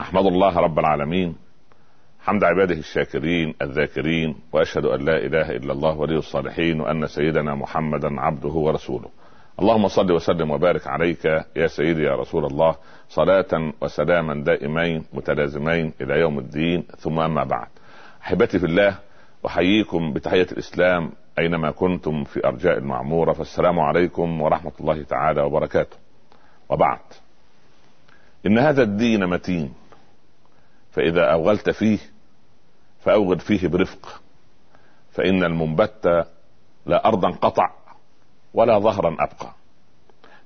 أحمد الله رب العالمين. حمد عباده الشاكرين الذاكرين وأشهد أن لا إله إلا الله ولي الصالحين وأن سيدنا محمدا عبده ورسوله. اللهم صل وسلم وبارك عليك يا سيدي يا رسول الله صلاة وسلاما دائمين متلازمين إلى يوم الدين. ثم أما بعد. أحبتي في الله أحييكم بتحية الإسلام أينما كنتم في أرجاء المعمورة فالسلام عليكم ورحمة الله تعالى وبركاته. وبعد. إن هذا الدين متين فإذا أوغلت فيه فاوغل فيه برفق فإن المنبت لا أرضا قطع ولا ظهرا أبقى.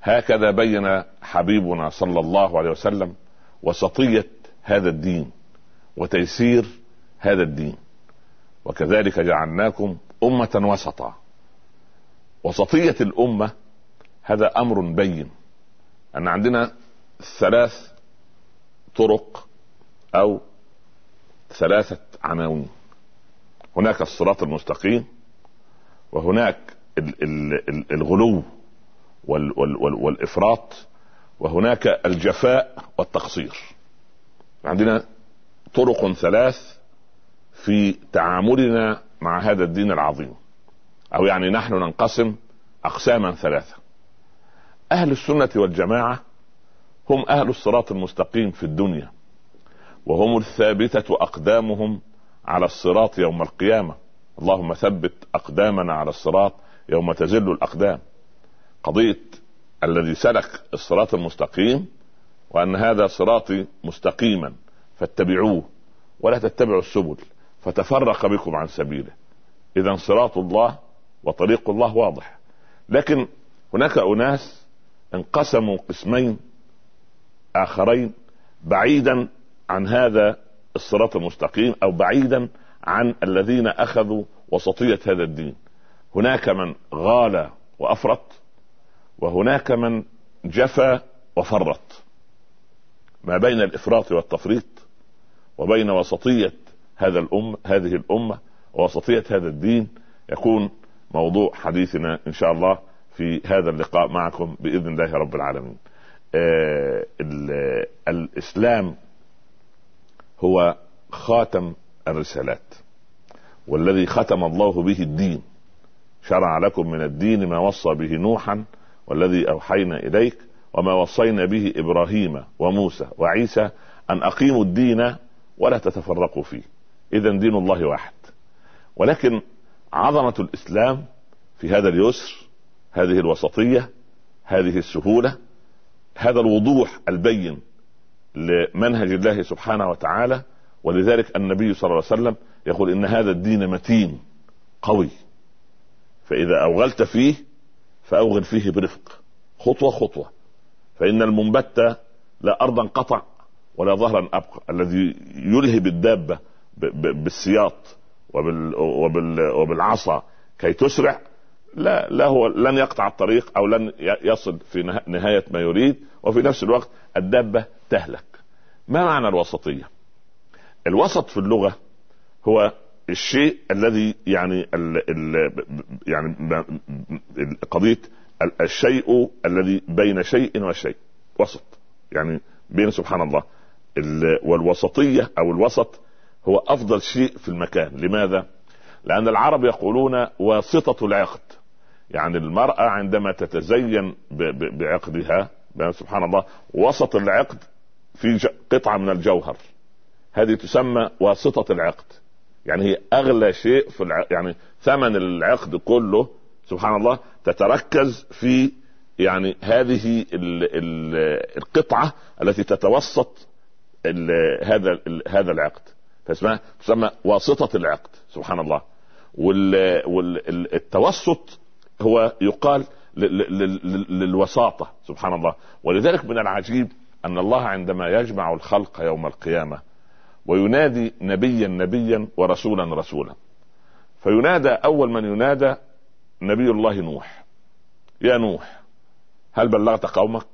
هكذا بين حبيبنا صلى الله عليه وسلم وسطية هذا الدين وتيسير هذا الدين. وكذلك جعلناكم أمة وسطا. وسطية الأمة هذا أمر بين. أن عندنا ثلاث طرق أو ثلاثة عناوين هناك الصراط المستقيم وهناك الغلو والإفراط وهناك الجفاء والتقصير. عندنا طرق ثلاث في تعاملنا مع هذا الدين العظيم. أو يعني نحن ننقسم أقساما ثلاثة. أهل السنة والجماعة هم أهل الصراط المستقيم في الدنيا وهم الثابتة أقدامهم على الصراط يوم القيامة. اللهم ثبت أقدامنا على الصراط يوم تزل الأقدام. قضية الذي سلك الصراط المستقيم وأن هذا صراطي مستقيما فاتبعوه ولا تتبعوا السبل فتفرق بكم عن سبيله. اذا صراط الله وطريق الله واضح. لكن هناك أناس انقسموا قسمين آخرين بعيدا عن هذا الصراط المستقيم أو بعيدا عن الذين أخذوا وسطية هذا الدين. هناك من غال وأفرط وهناك من جفى وفرط. ما بين الإفراط والتفريط وبين وسطية هذا الأم هذه الأمة ووسطية هذا الدين يكون موضوع حديثنا إن شاء الله في هذا اللقاء معكم بإذن الله رب العالمين. آه الإسلام هو خاتم الرسالات والذي ختم الله به الدين. شرع لكم من الدين ما وصى به نوحا والذي أوحينا إليك وما وصينا به إبراهيم وموسى وعيسى أن أقيموا الدين ولا تتفرقوا فيه. اذا دين الله واحد. ولكن عظمة الإسلام في هذا اليسر هذه الوسطية هذه السهولة هذا الوضوح البين لمنهج الله سبحانه وتعالى ولذلك النبي صلى الله عليه وسلم يقول إن هذا الدين متين قوي فإذا أوغلت فيه فاوغل فيه برفق. خطوة خطوة. فإن المنبت لا أرضا قطع ولا ظهرا أبقى. الذي يلهب الدابه بالسياط وبال وبال وبالعصا كي تسرع لا لا هو لن يقطع الطريق أو لن يصل في نهاية ما يريد وفي نفس الوقت الدابة تهلك. ما معنى الوسطية؟ الوسط في اللغة هو الشيء الذي يعني ال ال يعني قضية الشيء الذي بين شيء وشيء. وسط. يعني بين سبحان الله. والوسطية أو الوسط هو أفضل شيء في المكان. لماذا؟ لأن العرب يقولون واسطة العقد. يعني المرأة عندما تتزين بعقدها سبحان الله وسط العقد في قطعة من الجوهر. هذه تسمى واسطة العقد. يعني هي أغلى شيء في الع... يعني ثمن العقد كله سبحان الله تتركز في يعني هذه ال... ال... القطعة التي تتوسط ال... هذا ال... هذا العقد. فاسمها تسمى واسطة العقد سبحان الله. والتوسط هو يقال للوساطة سبحان الله. ولذلك من العجيب أن الله عندما يجمع الخلق يوم القيامة وينادي نبيا نبيا ورسولا رسولا فينادى أول من ينادى نبي الله نوح. يا نوح هل بلغت قومك؟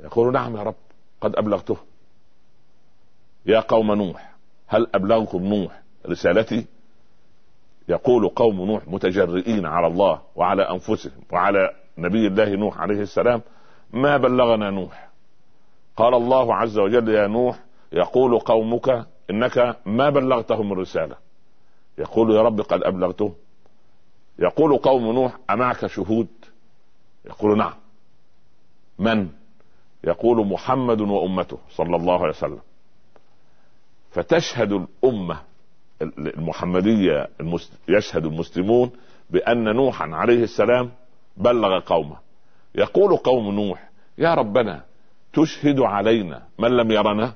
يقول نعم يا رب قد أبلغته. يا قوم نوح هل أبلغكم نوح رسالتي؟ يقول قوم نوح متجرئين على الله وعلى أنفسهم وعلى نبي الله نوح عليه السلام ما بلغنا نوح؟ قال الله عز وجل يا نوح يقول قومك إنك ما بلغتهم الرسالة. يقول يا رب قد أبلغته. يقول قوم نوح أمعك شهود؟ يقول نعم. من؟ يقول محمد وأمته صلى الله عليه وسلم. فتشهد الأمة المحمدية يشهد المسلمون بأن نوحا عليه السلام بلغ قومه. يقول قوم نوح يا ربنا تشهد علينا من لم يرنا؟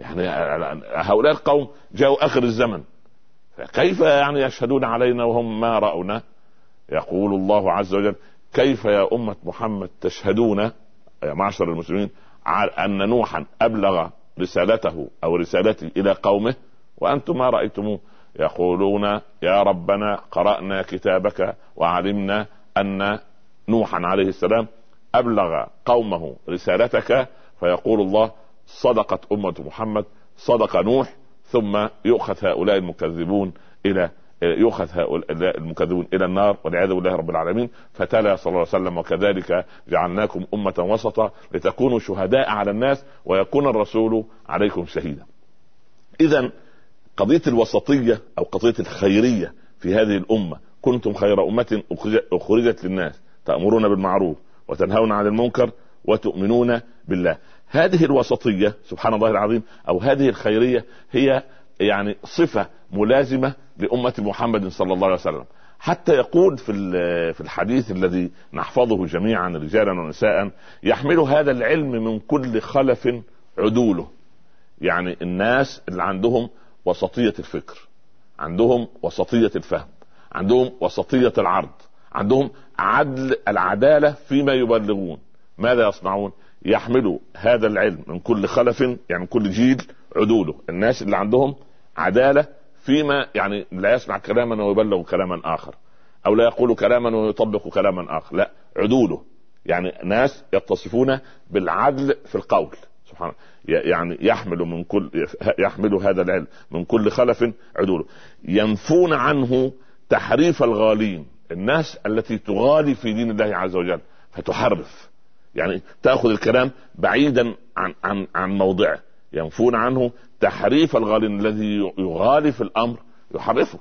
يعني هؤلاء القوم جاءوا آخر الزمن. كيف يعني يشهدون علينا وهم ما رأونا؟ يقول الله عز وجل كيف يا أمة محمد تشهدون؟ يا معشر المسلمين أن نوحا أبلغ رسالته أو رسالتي إلى قومه وأنتم ما رأيتموه يقولون يا ربنا قرأنا كتابك وعلمنا أن نوحا عليه السلام أبلغ قومه رسالتك فيقول الله صدقت أمة محمد صدق نوح ثم يؤخذ هؤلاء المكذبون إلى يؤخذ هؤلاء المكذبون إلى النار والعياذ بالله رب العالمين فتلا صلى الله عليه وسلم وكذلك جعلناكم أمة وسطا لتكونوا شهداء على الناس ويكون الرسول عليكم شهيدا. اذا قضية الوسطية أو قضية الخيرية في هذه الأمة كنتم خير أمة أخرجت للناس تأمرون بالمعروف وتنهون عن المنكر وتؤمنون بالله. هذه الوسطية سبحان الله العظيم أو هذه الخيرية هي يعني صفة ملازمة لأمة محمد صلى الله عليه وسلم. حتى يقول في في الحديث الذي نحفظه جميعا رجالا ونساء يحمل هذا العلم من كل خلف عدوله. يعني الناس اللي عندهم وسطية الفكر. عندهم وسطية الفهم. عندهم وسطية العرض. عندهم عدل العدالة فيما يبلغون. ماذا يصنعون؟ يحملوا هذا العلم من كل خلف يعني كل جيل عدوله. الناس اللي عندهم عدالة فيما يعني لا يسمع كلاما ويبلغ كلاما آخر. أو لا يقول كلاما ويطبق كلاما آخر. لا عدوله. يعني ناس يتصفون بالعدل في القول. سبحان يعني يحمل من كل يحمل هذا العلم من كل خلف عدوله. ينفون عنه تحريف الغالين. الناس التي تغالي في دين الله عز وجل فتحرف. يعني تأخذ الكلام بعيدا عن عن عن موضعه. ينفون عنه تحريف الغالين الذي يغالي في الأمر يحرفه.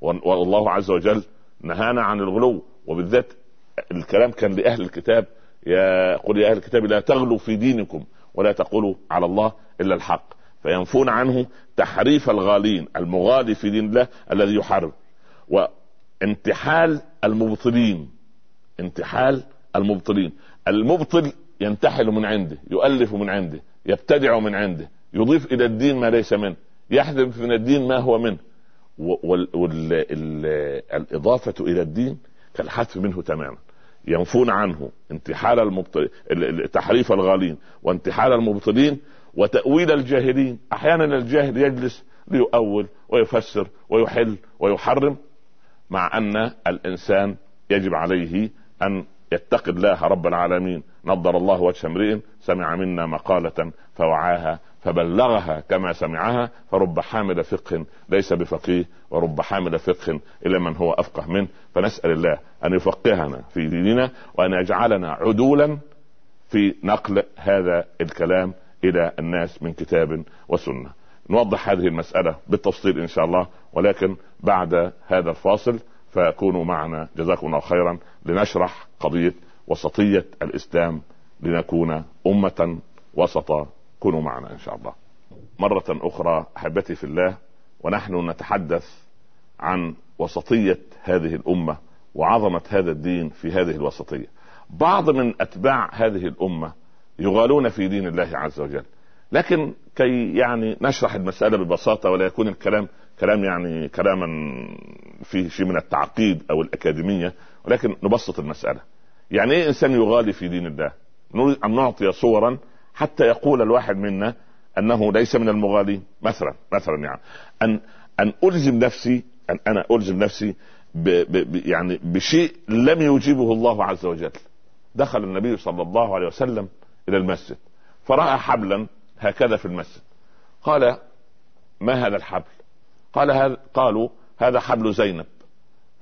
والله عز وجل نهانا عن الغلو. وبالذات الكلام كان لأهل الكتاب. يا قل يا أهل الكتاب لا تغلوا في دينكم. ولا تقولوا على الله إلا الحق. فينفون عنه تحريف الغالين المغالي في دين الله الذي يحرف وانتحال المبطلين انتحال المبطلين. المبطل ينتحل من عنده يؤلف من عنده يبتدع من عنده يضيف إلى الدين ما ليس منه يحذف من الدين ما هو منه. والاضافه إلى الدين كالحذف منه تماما. ينفون عنه انتحال المبطل تحريف الغالين وانتحال المبطلين وتأويل الجاهلين. أحيانا الجاهل يجلس ليؤول ويفسر ويحل ويحرم مع أن الإنسان يجب عليه أن يتقي الله رب العالمين نضر الله وجه امرئ سمع منا مقالة فوعاها فبلغها كما سمعها فرب حامل فقه ليس بفقيه ورب حامل فقه إلى من هو أفقه منه فنسأل الله أن يفقهنا في ديننا وأن يجعلنا عدولا في نقل هذا الكلام إلى الناس من كتاب وسنة. نوضح هذه المسألة بالتفصيل إن شاء الله ولكن بعد هذا الفاصل فكونوا معنا جزاكم الله خيرا لنشرح قضية وسطية الإسلام لنكون أمة وسطا كونوا معنا إن شاء الله. مرة أخرى أحبتي في الله ونحن نتحدث عن وسطية هذه الأمة وعظمة هذا الدين في هذه الوسطية. بعض من أتباع هذه الأمة يغالون في دين الله عز وجل. لكن كي يعني نشرح المسألة ببساطة ولا يكون الكلام كلام يعني كلاما فيه شيء من التعقيد أو الأكاديمية ولكن نبسط المسألة. يعني إيه إنسان يغالي في دين الله؟ نريد أن نعطي صورا حتى يقول الواحد منا أنه ليس من المغالين مثلا مثلا يعني أن أن ألزم نفسي أن أنا ألزم نفسي ب ب يعني بشيء لم يجيبه الله عز وجل دخل النبي صلى الله عليه وسلم إلى المسجد فرأى حبلا هكذا في المسجد قال ما هذا الحبل قال هذا قالوا هذا حبل زينب.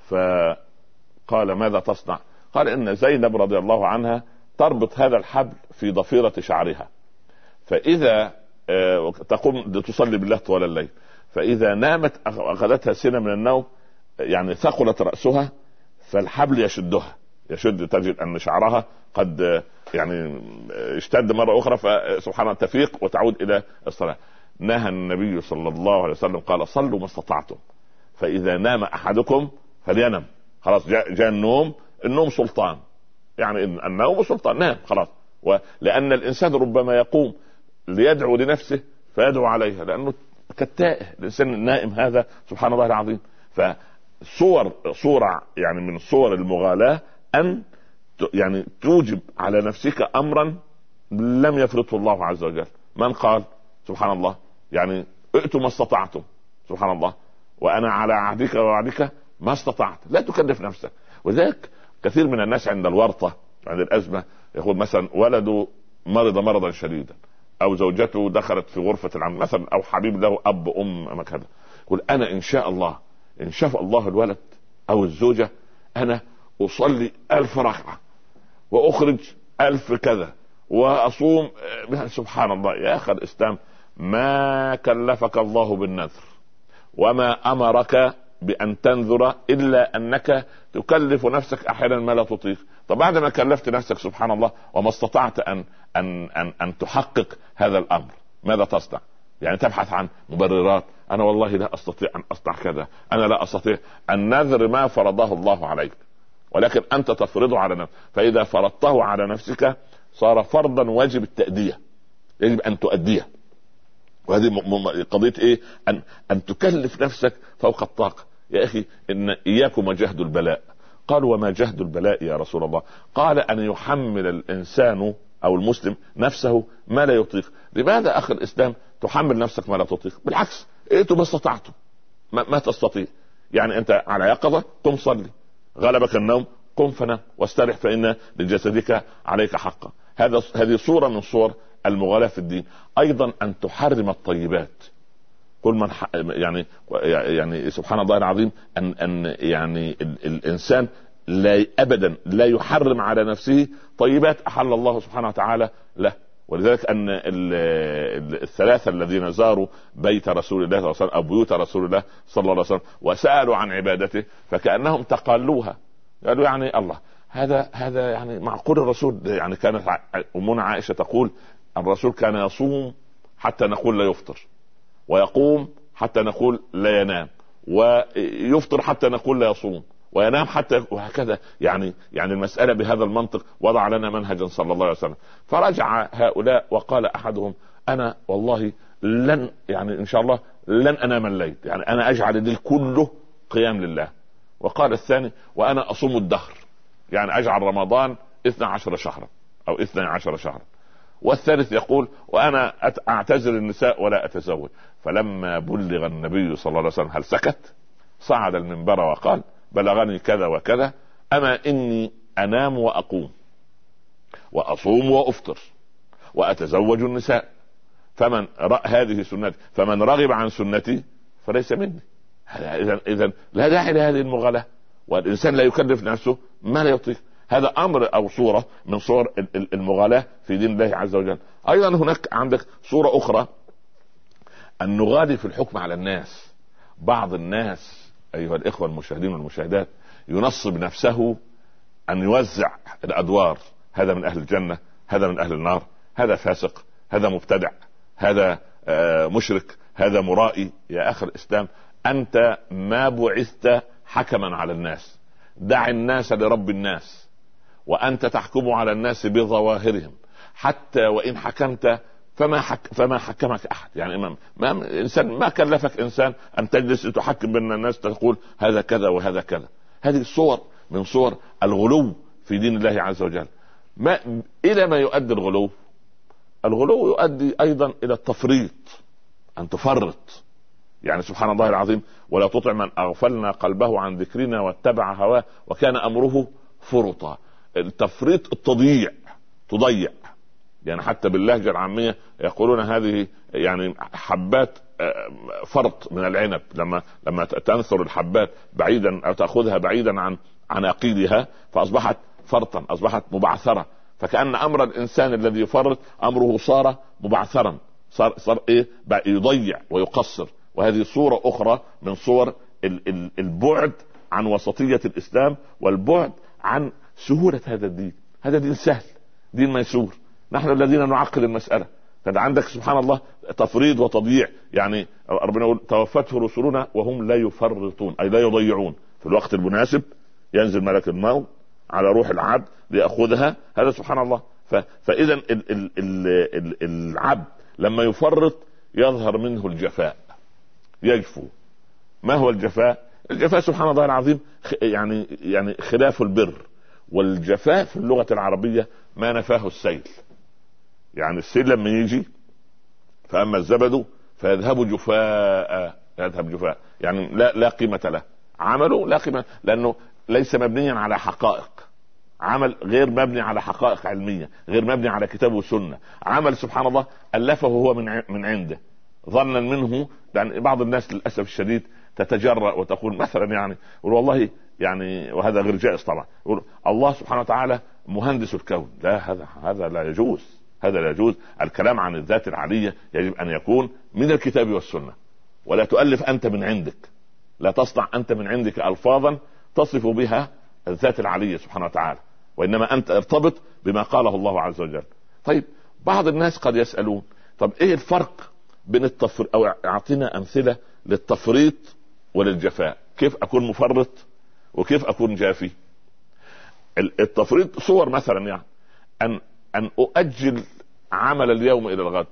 فقال ماذا تصنع؟ قال إن زينب رضي الله عنها تربط هذا الحبل في ضفيرة شعرها. فإذا آه، تقوم تصلي بالله طوال الليل. فإذا نامت أخذتها سنة من النوم يعني ثقلت رأسها فالحبل يشدها. يشد تجد أن شعرها قد يعني اشتد مرة أخرى فسبحان الله تفيق وتعود إلى الصلاة. نهى النبي صلى الله عليه وسلم قال صلوا ما استطعتم فإذا نام أحدكم فلينم. خلاص جاء, جاء النوم النوم سلطان. يعني النوم سلطان نام خلاص. ولان الإنسان ربما يقوم ليدعو لنفسه فيدعو عليها لأنه كالتائه الإنسان النائم هذا سبحان الله العظيم. فصور صورة يعني من صور المغالاة أن يعني توجب على نفسك امرا لم يفرضه الله عز وجل. من قال؟ سبحان الله. يعني ائتوا ما استطعتم. سبحان الله. وأنا على عهدك ووعدك ما استطعت. لا تكلف نفسك. وذلك كثير من الناس عند الورطة عند الأزمة يقول مثلا ولده مرض مرضا شديدا أو زوجته دخلت في غرفة العمل مثلا أو حبيب له أب أم كذا. يقول أنا إن شاء الله إن شاء الله الولد أو الزوجة أنا أصلي ألف ركعة وأخرج ألف كذا وأصوم سبحان الله. يا أخي الإسلام ما كلفك الله بالنذر وما أمرك بأن تنذر إلا أنك تكلف نفسك أحيانا ما لا تطيق. طب بعد ما كلفت نفسك سبحان الله وما استطعت أن أن أن, أن تحقق هذا الأمر ماذا تصنع يعني تبحث عن مبررات. أنا والله لا أستطيع أن أصنع كذا. أنا لا أستطيع النذر ما فرضه الله عليك. ولكن أنت تفرضه على نفسك. فإذا فرضته على نفسك صار فرضا واجب التأدية. يجب أن تؤديه. وهذه قضية إيه؟ ان أن تكلف نفسك فوق الطاقة. يا أخي إن إياكم وجهد البلاء. قال وما جهد البلاء يا رسول الله؟ قال أن يحمل الإنسان أو المسلم نفسه ما لا يطيق. لماذا أخي الإسلام تحمل نفسك ما لا تطيق؟ بالعكس ائتوا ما استطعتم ما, ما تستطيع. يعني أنت على يقظة قم صلي. غلبك النوم قم فنام. واسترح فإن لجسدك عليك حقا. هذا هذه صورة من صور المغالاه في الدين أيضا ان تحرم الطيبات. كل من يعني يعني سبحان الله العظيم ان ان يعني الانسان لا ابدا لا يحرم على نفسه طيبات أحل الله سبحانه وتعالى له. ولذلك أن الثلاثة الذين زاروا بيت رسول الله صلى الله عليه وسلم أو بيوت رسول الله صلى الله عليه وسلم وسألوا عن عبادته فكأنهم تقالوها قالوا يعني الله هذا هذا يعني معقول الرسول يعني كانت أمنا عائشة تقول الرسول كان يصوم حتى نقول لا يفطر ويقوم حتى نقول لا ينام ويفطر حتى نقول لا يصوم وينام حتى وهكذا. يعني يعني المسألة بهذا المنطق وضع لنا منهجا صلى الله عليه وسلم. فرجع هؤلاء وقال أحدهم أنا والله لن يعني إن شاء الله لن أنام الليل يعني أنا أجعل الليل كله قيام لله. وقال الثاني وأنا أصوم الدهر يعني أجعل رمضان 12 شهرا أو 12 شهرا. والثالث يقول وأنا اعتزل النساء ولا أتزوج. فلما بلغ النبي صلى الله عليه وسلم هل سكت؟ صعد المنبر وقال بلغني كذا وكذا أما إني أنام وأقوم وأصوم وأفطر وأتزوج النساء. فمن هذه سنتي فمن رغب عن سنتي فليس مني. اذا اذا لا داعي لهذه المغالاة. والإنسان لا يكلف نفسه ما لا يطيق. هذا أمر أو صورة من صور المغالاة في دين الله عز وجل. أيضا هناك عندك صورة أخرى. أن نغالي في الحكم على الناس. بعض الناس أيها الإخوة المشاهدين والمشاهدات ينصب نفسه أن يوزع الأدوار. هذا من أهل الجنة هذا من أهل النار هذا فاسق هذا مبتدع هذا آه، مشرك هذا مرائي. يا أخي الإسلام أنت ما بعثت حكما على الناس. دع الناس لرب الناس. وأنت تحكم على الناس بظواهرهم. حتى وإن حكمت فما حك فما حكمك أحد. يعني ما, ما إنسان ما كلفك إنسان أن تجلس تحكم بين الناس تقول هذا كذا وهذا كذا. هذه صور من صور الغلو في دين الله عز وجل. ما إلى ما يؤدي الغلو؟ الغلو يؤدي أيضا إلى التفريط أن تفرط. يعني سبحان الله العظيم ولا تطع من أغفلنا قلبه عن ذكرنا واتبع هواه وكان أمره فرطا. التفريط التضييع تضيع. يعني حتى باللهجة العامية يقولون هذه يعني حبات آه، فرط من العنب. لما لما تنثر الحبات بعيدا أو تأخذها بعيدا عن عناقيدها فأصبحت فرطا أصبحت مبعثرة. فكأن أمر الإنسان الذي يفرط أمره صار مبعثرا. صار صار إيه؟ بقى يضيع ويقصر. وهذه صورة أخرى من صور البعد عن وسطية الإسلام والبعد عن سهولة هذا الدين. هذا دين سهل دين ميسور. نحن الذين نعقد المسألة. فانت عندك سبحان الله تفريط وتضييع. يعني ربنا يقول توفته رسلنا وهم لا يفرطون أي لا يضيعون. في الوقت المناسب ينزل ملك الموت على روح العبد ليأخذها. هذا سبحان الله. فإذا العبد لما يفرط يظهر منه الجفاء. يجفو. ما هو الجفاء؟ الجفاء سبحان الله العظيم يعني يعني خلاف البر. والجفاء في اللغة العربية ما نفاه السيل. يعني السيل لما يجي فأما الزبد فيذهب جفاء يذهب جفاء. يعني لا لا قيمة له. عمله لا قيمة لأنه ليس مبنيا على حقائق. عمل غير مبني على حقائق علمية غير مبني على كتاب وسنة. عمل سبحان الله ألفه هو من من عنده. ظنا منه يعني بعض الناس للأسف الشديد تتجرأ وتقول مثلا يعني والله يعني وهذا غير جائز طبعا. يقول الله سبحانه وتعالى مهندس الكون. لا هذا هذا لا يجوز. هذا لا يجوز. الكلام عن الذات العلية يجب أن يكون من الكتاب والسنة. ولا تؤلف أنت من عندك. لا تصنع أنت من عندك ألفاظا تصف بها الذات العلية سبحانه وتعالى. وإنما أنت ارتبط بما قاله الله عز وجل. طيب بعض الناس قد يسألون طب إيه الفرق بين التفر أو أعطينا أمثلة للتفريط وللجفاء كيف أكون مفرط؟ وكيف أكون جافي؟ التفريط صور مثلا يعني أن أن أؤجل عمل اليوم إلى الغد.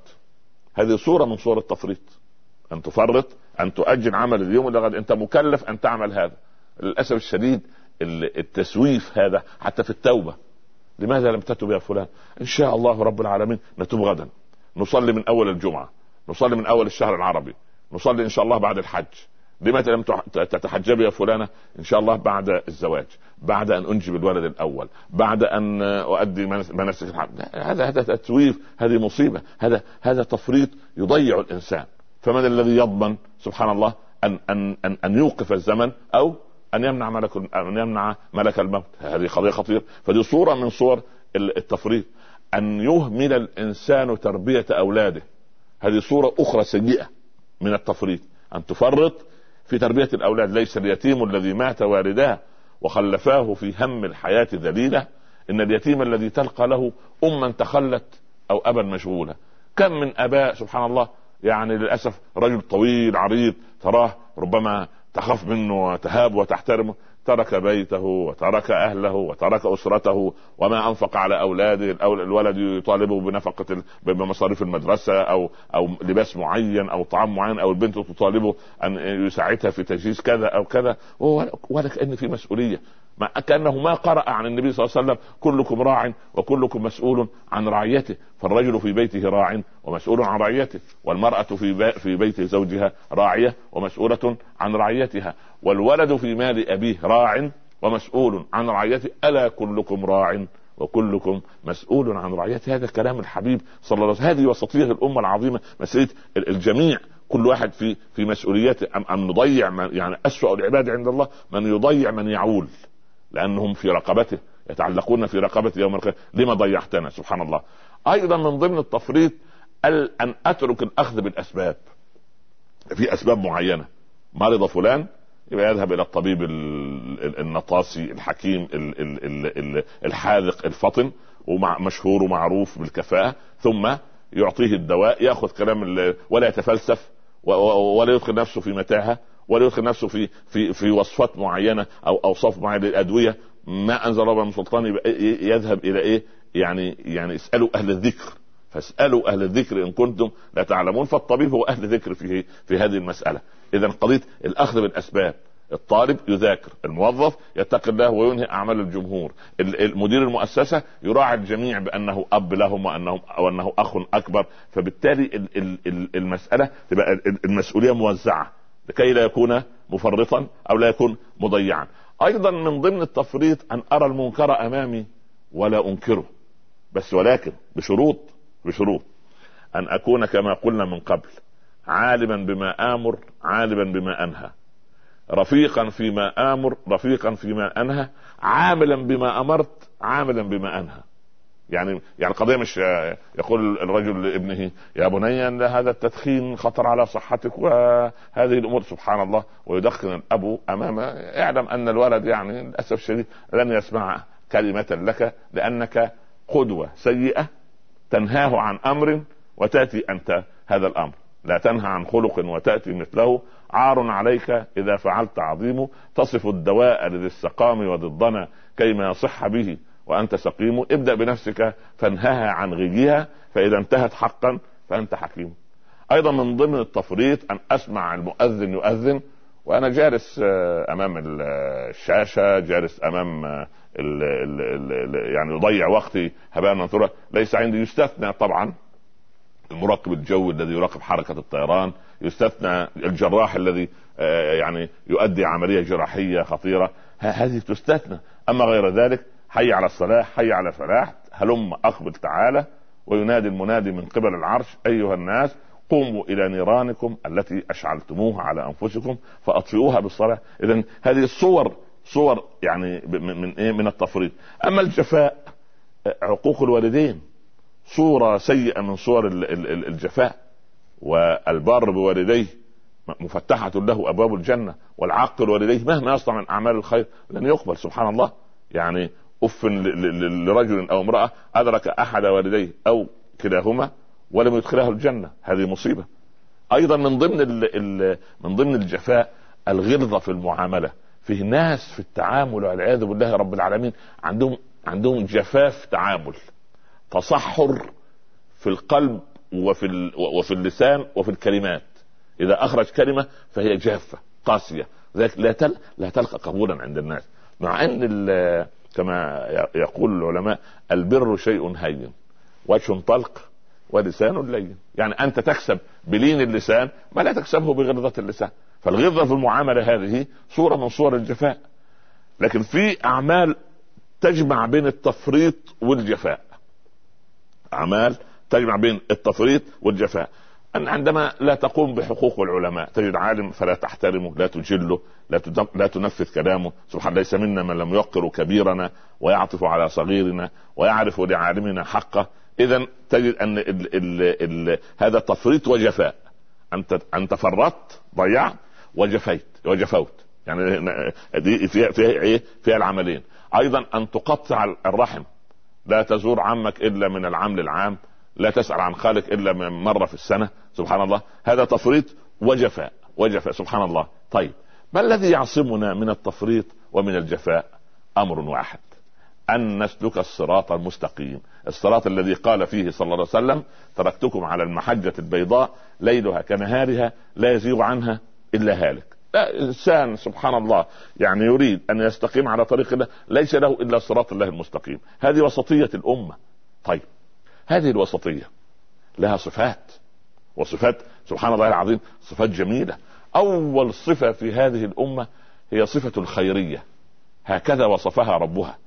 هذه صورة من صور التفريط. أن تفرط أن تؤجل عمل اليوم إلى الغد. أنت مكلف أن تعمل هذا. للأسف الشديد التسويف هذا حتى في التوبة. لماذا لم تتب يا فلان؟ إن شاء الله رب العالمين نتوب غدا. نصلي من أول الجمعة. نصلي من أول الشهر العربي. نصلي إن شاء الله بعد الحج. لماذا لم تتحجبي يا فلانة؟ إن شاء الله بعد الزواج بعد أن أنجب الولد الأول بعد أن أؤدي مناسك الحج هذا هذا تسويف هذه مصيبة هذا هذا تفريط يضيع الإنسان. فمن الذي يضمن سبحان الله ان ان ان, أن يوقف الزمن أو أن يمنع ملك أن يمنع ملك الموت؟ هذه قضية خطيرة. فدي صورة من صور التفريط. أن يهمل الإنسان تربية أولاده. هذه صورة أخرى سيئة من التفريط. أن تفرط في تربية الأولاد ليس اليتيم الذي مات والداه وخلفاه في هم الحياة ذليلة. إن اليتيم الذي تلقى له اما تخلت أو ابا مشغولا كم من أباء سبحان الله يعني للأسف رجل طويل عريض تراه ربما تخاف منه وتهاب وتحترمه. ترك بيته وترك أهله وترك أسرته وما أنفق على أولاده الولد يطالبه بنفقة بمصاريف المدرسة أو أو لباس معين أو طعام معين أو البنت تطالبه أن يساعدها في تجهيز كذا أو كذا ولا كان في مسؤولية. ما كأنه ما قرأ عن النبي صلى الله عليه وسلم كلكم راع وكلكم مسؤول عن رعيته فالرجل في بيته راع ومسؤول عن رعيته والمرأة في في بيت زوجها راعية ومسؤولة عن رعيتها والولد في مال أبيه راع ومسؤول عن رعيته ألا كلكم راع وكلكم مسؤول عن رعيته؟ هذا كلام الحبيب صلى الله عليه وسلم. هذه وسطية الأمة العظيمة مسألة الجميع كل واحد في في مسؤولياته. أم, أم نضيع من يعني أسوأ العباد عند الله من يضيع من يعول. لأنهم في رقبته يتعلقون في رقبته يوم القيامة. لما ضيعتنا؟ سبحان الله. أيضا من ضمن التفريط أن أترك الأخذ بالأسباب. في أسباب معينة. مرض فلان يبقى يذهب إلى الطبيب النطاسي الحكيم الحاذق الفطن ومشهور ومعروف بالكفاءة ثم يعطيه الدواء يأخذ كلام ولا يتفلسف ولا يدخل نفسه في متاهة ولا يدخل نفسه في في في وصفات معينة أو أوصاف معينة للأدوية. ما أنزل الله من سلطان يذهب إلى إيه؟ يعني يعني اسألوا أهل الذكر. فاسألوا أهل الذكر إن كنتم لا تعلمون. فالطبيب هو أهل ذكر في في هذه المسألة. اذا قضية الأخذ بالأسباب. الطالب يذاكر الموظف يتقي الله وينهي أعمال الجمهور. المدير المؤسسة يراعي الجميع بأنه أب لهم وانه وأنه أخ أكبر. فبالتالي المسألة تبقى المسؤولية موزعة. لكي لا يكون مفرطا أو لا يكون مضيعا. أيضا من ضمن التفريط أن أرى المنكر أمامي ولا أنكره بس ولكن بشروط بشروط. أن أكون كما قلنا من قبل عالما بما آمر عالما بما أنهى. رفيقا فيما آمر رفيقا فيما أنهى عاملا بما أمرت عاملا بما أنهى. يعني يعني القضية مش يقول الرجل لابنه يا بني أن هذا التدخين خطر على صحتك وهذه الأمور سبحان الله ويدخن الأب امامه اعلم أن الولد يعني للأسف الشديد لن يسمع كلمة لك لأنك قدوة سيئة تنهاه عن أمر وتأتي أنت هذا الأمر. لا تنهى عن خلق وتأتي مثله. عار عليك إذا فعلت عظيم تصف الدواء لذي السقام وضدنا كيما يصح به وأنت سقيم ابدأ بنفسك فانهها عن غيها فإذا انتهت حقا فأنت حكيم. أيضا من ضمن التفريط أن أسمع المؤذن يؤذن وأنا جالس آه، أمام الشاشة جالس أمام ال ال ال يعني يضيع وقتي هباء منثورا ليس عندي يستثنى طبعا المراقب الجوي الذي يراقب حركة الطيران يستثنى الجراح الذي آه، يعني يؤدي عملية جراحية خطيرة. هذه تستثنى. أما غير ذلك حي على الصلاة حي على الفلاح هلم أقبل تعالى وينادي المنادي من قبل العرش. أيها الناس قوموا إلى نيرانكم التي أشعلتموها على أنفسكم فأطفئوها بالصلاة. إذا هذه الصور صور يعني من إيه؟ من التفريط. أما الجفاء عقوق الوالدين صورة سيئة من صور الجفاء. والبار بوالديه مفتحة له أبواب الجنة والعاق الوالديه مهما يصنع من أعمال الخير لن يقبل سبحان الله. يعني أف لرجل أو امرأة أدرك أحد والديه أو كلاهما ولم يدخله الجنة. هذه مصيبة. أيضا من ضمن ال ال من ضمن الجفاء الغلظه في المعاملة. فيه ناس في التعامل والعياذ بالله رب العالمين عندهم عندهم جفاف تعامل. تصحر في القلب وفي وفي اللسان وفي الكلمات. إذا أخرج كلمة فهي جافة قاسية. لا تل لا تلقى قبولا عند الناس. مع أن كما يقول العلماء البر شيء هين وجه طلق ولسان لين. يعني أنت تكسب بلين اللسان ما لا تكسبه بغلظة اللسان. فالغلظة في المعاملة هذه صورة من صور الجفاء. لكن في أعمال تجمع بين التفريط والجفاء. أعمال تجمع بين التفريط والجفاء. أن عندما لا تقوم بحقوق العلماء تجد عالم فلا تحترمه لا تجله لا لا تنفذ كلامه. سبحان ليس منا من لم يوقر كبيرنا ويعطف على صغيرنا ويعرف لعالمنا حقه. اذا تجد أن ال ال ال هذا تفريط وجفاء. أنت أنت فرطت ضيعت وجفيت وجفوت. يعني دي فيها فيها إيه؟ فيها العملين. أيضا أن تقطع الرحم. لا تزور عمك إلا من العام. للعام لا تسأل عن خالق إلا من مرة في السنة سبحان الله. هذا تفريط وجفاء وجفاء سبحان الله. طيب ما الذي يعصمنا من التفريط ومن الجفاء؟ أمر واحد أن نسلك الصراط المستقيم. الصراط الذي قال فيه صلى الله عليه وسلم تركتكم على المحجة البيضاء ليلها كنهارها لا يزيغ عنها إلا هالك. لا إنسان سبحان الله يعني يريد أن يستقيم على طريق الله ليس له إلا صراط الله المستقيم. هذه وسطية الأمة. طيب هذه الوسطية لها صفات وصفات سبحان الله العظيم صفات جميلة. أول صفة في هذه الأمة هي صفة الخيرية. هكذا وصفها ربها.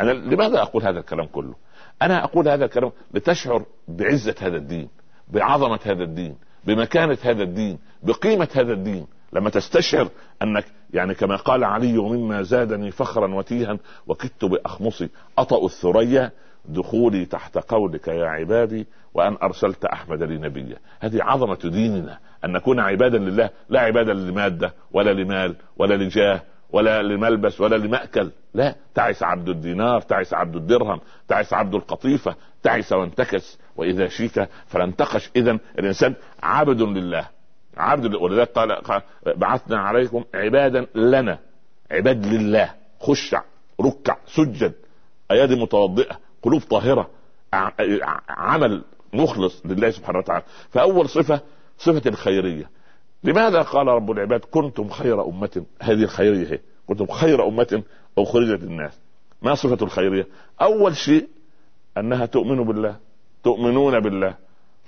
أنا لماذا أقول هذا الكلام كله؟ أنا أقول هذا الكلام لتشعر بعزة هذا الدين بعظمة هذا الدين بمكانة هذا الدين بقيمة هذا الدين. لما تستشعر أنك يعني كما قال علي مما زادني فخرا وتيها وكدت بأخمصي أطأ الثريا دخولي تحت قولك يا عبادي وأن أرسلت أحمد لي نبيا هذه عظمة ديننا أن نكون عبادا لله لا عبادا لمادة ولا لمال ولا لجاه ولا لملبس ولا لمأكل. لا تعس عبد الدينار تعس عبد الدرهم تعس عبد القطيفة تعس وانتكس. وإذا شيك فلانتقش إذا الإنسان عبد لله. عبد ولذلك قال بعثنا عليكم عبادا لنا. عباد لله. خشع ركع سجد. أيادي متوضئة. قلوب طاهرة عمل مخلص لله سبحانه وتعالى. فأول صفة صفة الخيرية. لماذا قال رب العباد كنتم خير أمة؟ هذه الخيرية هي. كنتم خير أمة أخرجت الناس ما صفة الخيرية؟ أول شيء أنها تؤمن بالله تؤمنون بالله.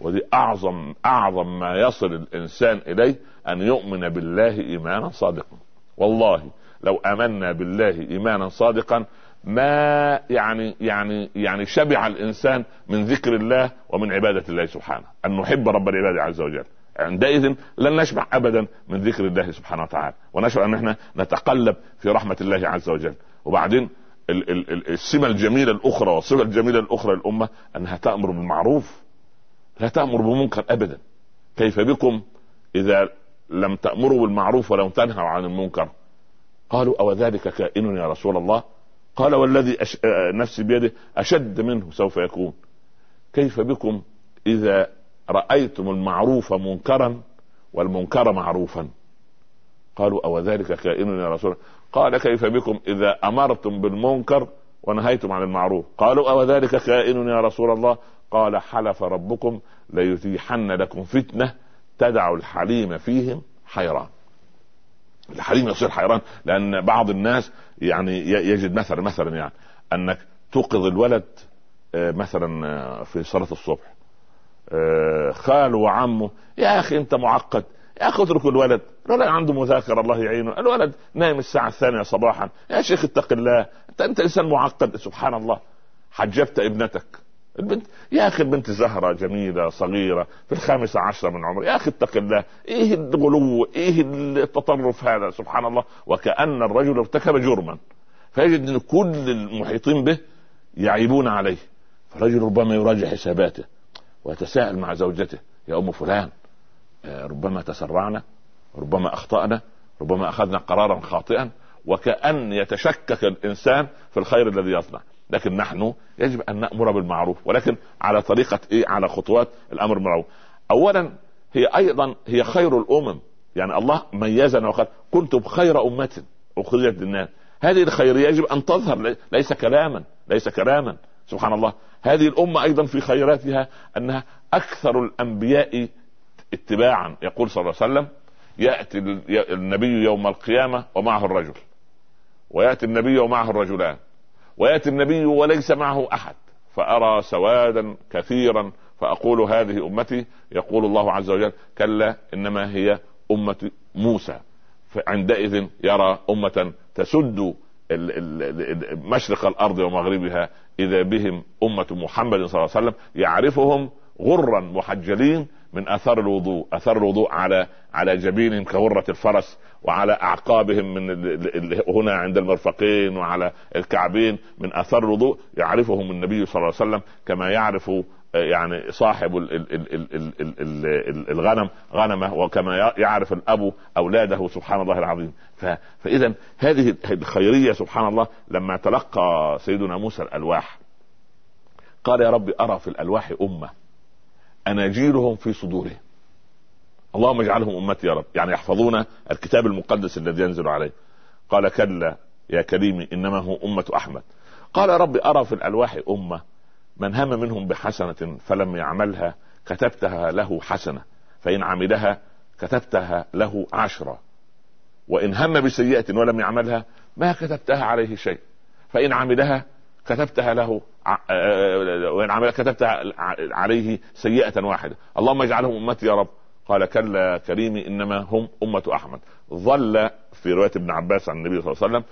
ودي أعظم أعظم ما يصل الإنسان إليه أن يؤمن بالله إيمانا صادقا. والله لو آمنا بالله إيمانا صادقا ما يعني يعني يعني شبع الإنسان من ذكر الله ومن عبادة الله سبحانه. أن نحب رب العباد عز وجل. عندئذ لن نشبع أبدا من ذكر الله سبحانه وتعالى. ونشعر أن إحنا نتقلب في رحمة الله عز وجل. وبعدين السمة الجميلة الأخرى والصفة الجميلة الأخرى للأمة أنها تأمر بالمعروف. لا تأمر بمنكر أبدا. كيف بكم إذا لم تأمروا بالمعروف ولم تنهوا عن المنكر؟ قالوا أو ذلك كائن يا رسول الله؟ قال والذي أش... نفسي بيده أشد منه سوف يكون. كيف بكم إذا رأيتم المعروف منكرا والمنكر معروفا؟ قالوا أو ذلك كائن يا رسول قال كيف بكم إذا أمرتم بالمنكر ونهيتم عن المعروف؟ قالوا أو ذلك كائن يا رسول الله؟ قال حلف ربكم ليتيحن لكم فتنة تدع الحليم فيهم حيران. الحليم يصير حيران لأن بعض الناس يعني يجد مثلا مثلا يعني أنك توقظ الولد آه، مثلا آه، في صلاة الصبح. آه، خاله وعمه يا أخي أنت معقد يا أخي اترك الولد الولد عنده مذاكرة الله يعينه الولد نايم الساعة الثانية صباحا يا شيخ اتق الله أنت أنت إنسان معقد سبحان الله حجبت ابنتك. البنت يا أخي البنت زهرة جميلة صغيرة في الخامسه عشره من عمر. يا أخي اتق الله. إيه الغلو؟ إيه التطرف هذا؟ سبحان الله. وكأن الرجل ارتكب جرما. فيجد إن كل المحيطين به يعيبون عليه. فالرجل ربما يراجع حساباته ويتساءل مع زوجته. يا أم فلان آه، ربما تسرعنا ربما أخطأنا ربما أخذنا قرارا خاطئا. وكأن يتشكك الإنسان في الخير الذي يصنع. لكن نحن يجب أن نأمر بالمعروف ولكن على طريقة إيه؟ على خطوات الأمر بالمعروف. اولا هي أيضا هي خير الأمم. يعني الله ميزنا وقال كنتم خير أمة أخرجت للناس. هذه الخيريه يجب أن تظهر. ليس كلاما ليس كلاما. سبحان الله. هذه الأمة أيضا في خيراتها أنها أكثر الأنبياء اتباعا. يقول صلى الله عليه وسلم يأتي النبي يوم القيامة ومعه الرجل. ويأتي النبي ومعه الرجلان. ويأتي النبي وليس معه أحد. فأرى سوادا كثيرا فأقول هذه أمتي. يقول الله عز وجل كلا إنما هي أمة موسى. فعندئذ يرى أمة تسد مشرق الأرض ومغربها إذا بهم أمة محمد صلى الله عليه وسلم. يعرفهم غرا محجلين من اثار الوضوء اثار الوضوء على على جبينهم كغره الفرس وعلى اعقابهم من هنا عند المرفقين وعلى الكعبين من اثار الوضوء يعرفهم النبي صلى الله عليه وسلم كما يعرف يعني صاحب الغنم غنمه وكما يعرف الاب اولاده سبحان الله العظيم فاذا هذه الخيريه سبحان الله لما تلقى سيدنا موسى الالواح قال يا رب ارى في الالواح امه اناجيلهم في صدورهم. اللهم اجعلهم امتي يا رب. يعني يحفظون الكتاب المقدس الذي ينزل عليه. قال كلا يا كريم إنما هو أمة أحمد. قال يا رب أرى في الألواح أمة من هم منهم بحسنة فلم يعملها كتبتها له حسنة. فإن عملها كتبتها له عشرة. وإن هم بسيئة ولم يعملها ما كتبتها عليه شيء. فإن عملها كتبتها له وإن عملها كتبتها عليه سيئة واحدة. اللهم اجعلهم أمتي يا رب. قال كلا كريمي إنما هم أمة أحمد. ظل في رواية ابن عباس عن النبي صلى الله عليه وسلم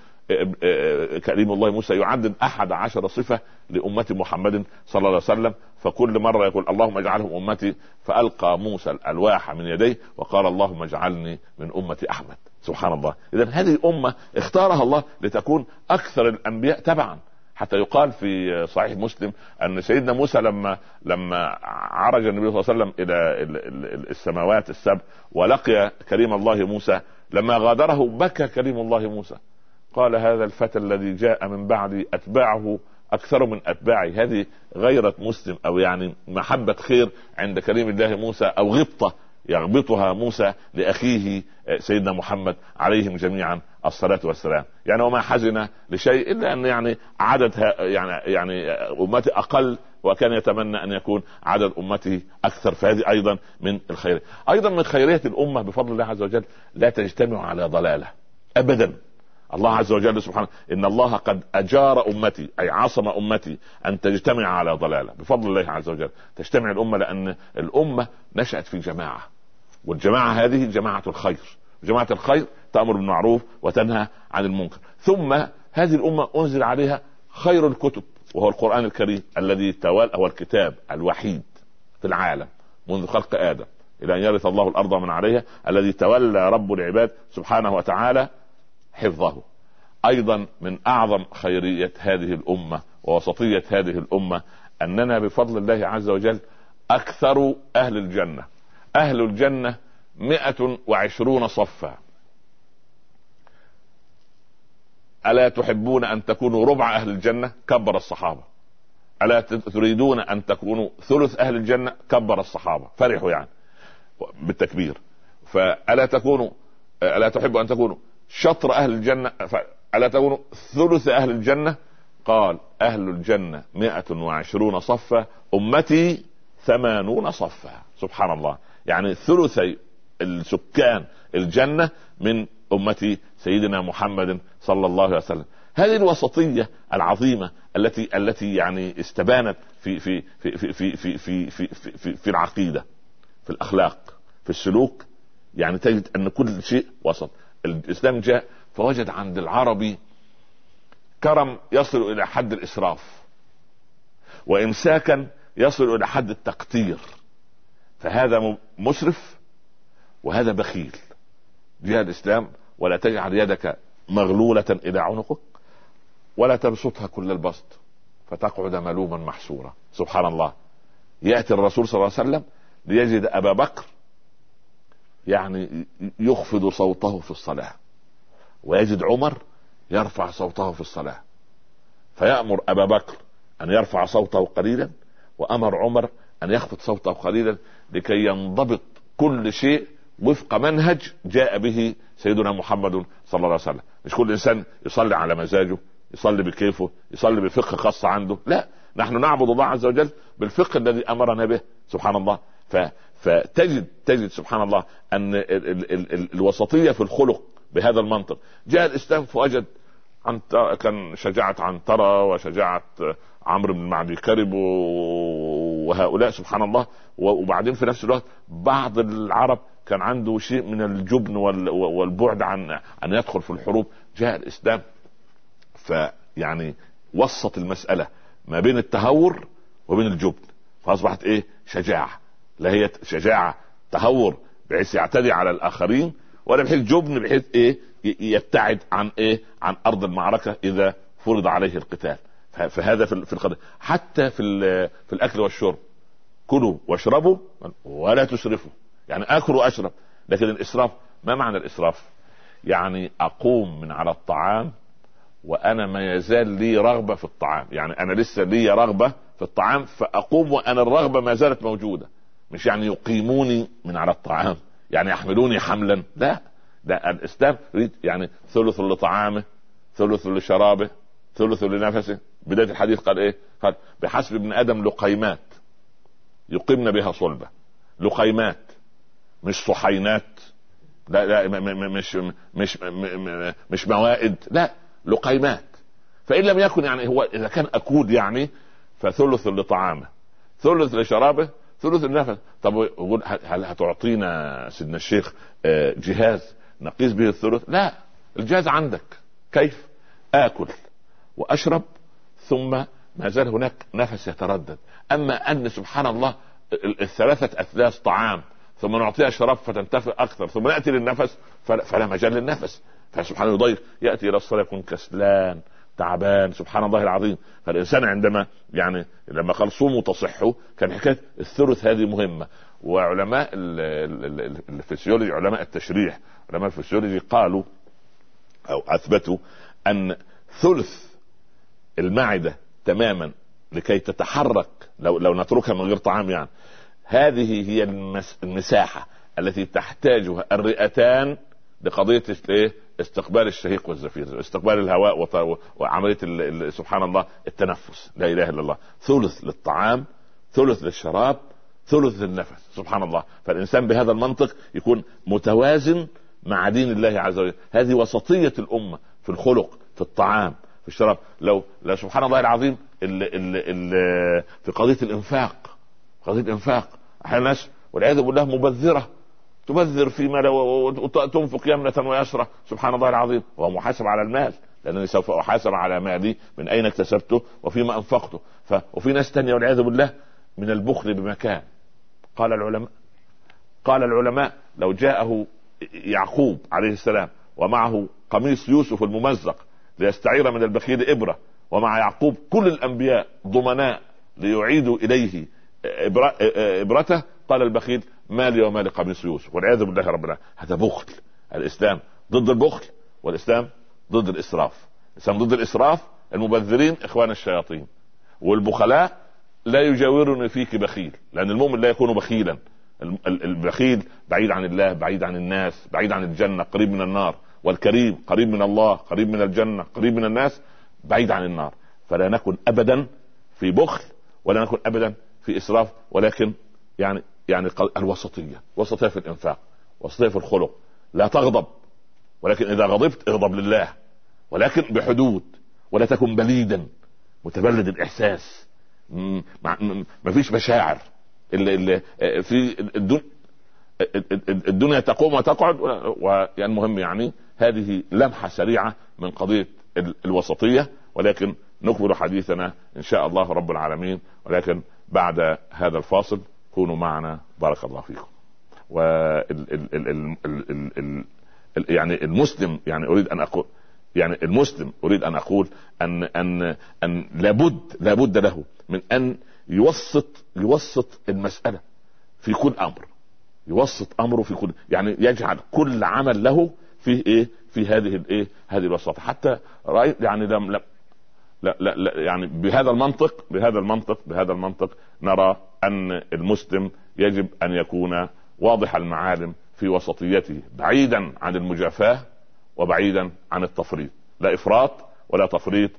كريم الله موسى يعدد أحد عشر صفة لأمة محمد صلى الله عليه وسلم. فكل مرة يقول اللهم اجعلهم أمتي فألقى موسى الألواح من يديه وقال اللهم اجعلني من أمة أحمد. سبحان الله. اذا هذه امه اختارها الله لتكون أكثر الأنبياء تبعا. حتى يقال في صحيح مسلم أن سيدنا موسى لما لما عرج النبي صلى الله عليه وسلم إلى السماوات السبع ولقي كريم الله موسى لما غادره بكى كريم الله موسى. قال هذا الفتى الذي جاء من بعدي أتباعه أكثر من أتباعي. هذه غيرة مسلم أو يعني محبة خير عند كريم الله موسى أو غبطة يغبطها موسى لأخيه سيدنا محمد عليهم جميعا. الصلاة والسلام. يعني وما حزن لشيء إلا أن يعني عدد يعني يعني امته أقل وكان يتمنى أن يكون عدد أمته أكثر. فهذه أيضا من الخير. أيضا من خيرية الأمة بفضل الله عز وجل لا تجتمع على ضلالة. ابدا. الله عز وجل سبحانه إن الله قد أجار أمتي أي عصم أمتي أن تجتمع على ضلالة. بفضل الله عز وجل. تجتمع الأمة لأن الأمة نشأت في جماعة. والجماعة هذه جماعة الخير. جماعة الخير تأمر بالمعروف وتنهى عن المنكر. ثم هذه الأمة أنزل عليها خير الكتب وهو القرآن الكريم الذي توالى هو الكتاب الوحيد في العالم منذ خلق آدم. إلى أن يرث الله الأرض من عليها الذي تولى رب العباد سبحانه وتعالى حفظه. أيضا من أعظم خيرية هذه الأمة ووسطية هذه الأمة أننا بفضل الله عز وجل أكثر أهل الجنة. أهل الجنة مئة وعشرون صفا. ألا تحبون أن تكونوا ربع أهل الجنة؟ كبر الصحابة. ألا تريدون أن تكونوا ثلث أهل الجنة؟ كبر الصحابة. فرحوا يعني. بالتكبير. فألا تكونوا ألا تحبوا أن تكونوا شطر أهل الجنة؟ ألا تكونوا ثلث أهل الجنة؟ قال أهل الجنة 120 صفا أمتي 80 صفا. سبحان الله. يعني ثلثي السكان الجنة من امتي سيدنا محمد صلى الله عليه وسلم هذه الوسطيه العظيمه التي التي يعني استبانت في في في في في في في, في, في, في, في العقيده في الاخلاق في السلوك يعني تجد ان كل شيء وسط الاسلام جاء فوجد عند العربي كرم يصل إلى حد الاسراف وامساكا يصل إلى حد التقتير فهذا مسرف وهذا بخيل جاء الاسلام ولا تجعل يدك مغلولة إلى عنقك ولا تبسطها كل البسط فتقعد ملوما محسورا. سبحان الله. يأتي الرسول صلى الله عليه وسلم ليجد أبا بكر يعني يخفض صوته في الصلاة ويجد عمر يرفع صوته في الصلاة فيأمر أبا بكر أن يرفع صوته قليلا وأمر عمر أن يخفض صوته قليلا لكي ينضبط كل شيء وفق منهج جاء به سيدنا محمد صلى الله عليه وسلم. مش كل إنسان يصلي على مزاجه يصلي بكيفه يصلي بفقه خاص عنده. لا نحن نعبد الله عز وجل بالفقه الذي أمرنا به سبحان الله. ف فتجد تجد سبحان الله أن ال ال ال ال الوسطية في الخلق بهذا المنطق. جاء الإسلام فوجد عن كان شجاعة عنترة وشجاعة عمرو بن معدي كرب وهؤلاء سبحان الله. وبعدين في نفس الوقت بعض العرب كان عنده شيء من الجبن والبعد عن ان يدخل في الحروب جاء الإسلام. فيعني وسط المسألة ما بين التهور وبين الجبن. فأصبحت إيه؟ شجاعة. لا هي شجاعة تهور بحيث يعتدي على الآخرين ولا بحيث جبن بحيث إيه؟ يبتعد عن إيه؟ عن أرض المعركة إذا فرض عليه القتال. فهذا في القضية. حتى في في الأكل والشرب. كلوا واشربوا ولا تسرفوا. يعني اكل وأشرب. لكن الإسراف ما معنى الإسراف؟ يعني أقوم من على الطعام وأنا ما يزال لي رغبة في الطعام. يعني أنا لسه لي رغبة في الطعام فأقوم وأنا الرغبة ما زالت موجودة. مش يعني يقيموني من على الطعام يعني يحملوني حملا. لا ده الإسلام يريد يعني ثلث لطعامه ثلث لشرابه ثلث لنفسه. بداية الحديث قال إيه؟ قال بحسب ابن آدم لقيمات يقمن بها صلبة. لقيمات. مش صحينات لا لا مش مش مش موائد لا لقيمات. فإن لم يكن يعني هو إذا كان أكود يعني فثلث لطعامه ثلث لشرابه ثلث النفس طب هل هتعطينا سيدنا الشيخ آه، جهاز نقيس به الثلث؟ لا الجهاز عندك. كيف؟ آكل وأشرب ثم ما زال هناك نفس يتردد. أما أن سبحان الله الثلاثة أثلاث طعام ثم نعطيها شراب فتنتفع أكثر ثم ناتي للنفس فلا مجال للنفس. فسبحان الله يضيق. يأتي إلى الصلاة يكون كسلان تعبان سبحان الله العظيم. فالإنسان عندما يعني لما قال صوموا تصحوا كان حكاية الثلث هذه مهمة. وعلماء الفسيولوجي علماء التشريح علماء الفسيولوجي قالوا أو أثبتوا أن ثلث المعدة تماما لكي تتحرك لو لو نتركها من غير طعام يعني هذه هي المساحة التي تحتاجها الرئتان لقضية إيه؟ استقبال الشهيق والزفير، استقبال الهواء وعملية سبحان الله التنفس، لا إله إلا الله، ثلث للطعام، ثلث للشراب، ثلث للنفس، سبحان الله، فالإنسان بهذا المنطق يكون متوازن مع دين الله عز وجل، هذه وسطية الأمة في الخلق، في الطعام، في الشراب، لو لو سبحان الله العظيم ال ال ال في قضية الإنفاق، قضية الإنفاق، أحيانا الناس والعياذ بالله مبذرة. تبذر فيما تنفق يمنة ويسرى سبحان الله العظيم. وهو محاسب على المال. لأنني سوف أحاسب على مالي من أين اكتسبته وفيما أنفقته. ف... وفي ناس تانية والعياذ بالله من البخل بمكان. قال العلماء قال العلماء لو جاءه يعقوب عليه السلام ومعه قميص يوسف الممزق ليستعير من البخيل إبرة ومع يعقوب كل الأنبياء ضمناء ليعيدوا إليه ابرته قال البخيل مالي ومال قميص يوسف والعياذ بالله رب العالمين. هذا بخل. الإسلام ضد البخل والإسلام ضد الإسراف. الإسلام ضد الإسراف المبذرين إخوان الشياطين. والبخلاء لا يجاورني فيك بخيل لأن المؤمن لا يكون بخيلا. البخيل بعيد عن الله بعيد عن الناس بعيد عن الجنة قريب من النار. والكريم قريب من الله قريب من الجنة قريب من الناس بعيد عن النار. فلا نكن ابدا في بخل ولا نكن ابدا في إسراف ولكن يعني يعني الوسطية وسطية في الإنفاق وسطية في الخلق. لا تغضب ولكن إذا غضبت اغضب لله ولكن بحدود ولا تكن بليدا متبلد الإحساس. ما فيش مشاعر. اللي اللي في الدنيا الدنيا تقوم وتقعد ويعني المهم يعني هذه لمحة سريعة من قضية الوسطية ولكن نكمل حديثنا إن شاء الله رب العالمين. ولكن بعد هذا الفاصل كونوا معنا. بارك الله فيكم. و يعني المسلم يعني أريد أن أقول يعني المسلم أريد أن أقول ان ان أن لابد لابد له من أن يوسط يوسط المسألة في كل أمر. يوسط أمره في كل يعني يجعل كل عمل له فيه إيه؟ في هذه الايه هذه الوساطة. حتى رايت يعني لم لا لا لا, يعني بهذا المنطق بهذا المنطق بهذا المنطق نرى أن المسلم يجب أن يكون واضح المعالم في وسطيته بعيدا عن المجافاة وبعيدا عن التفريط. لا إفراط ولا تفريط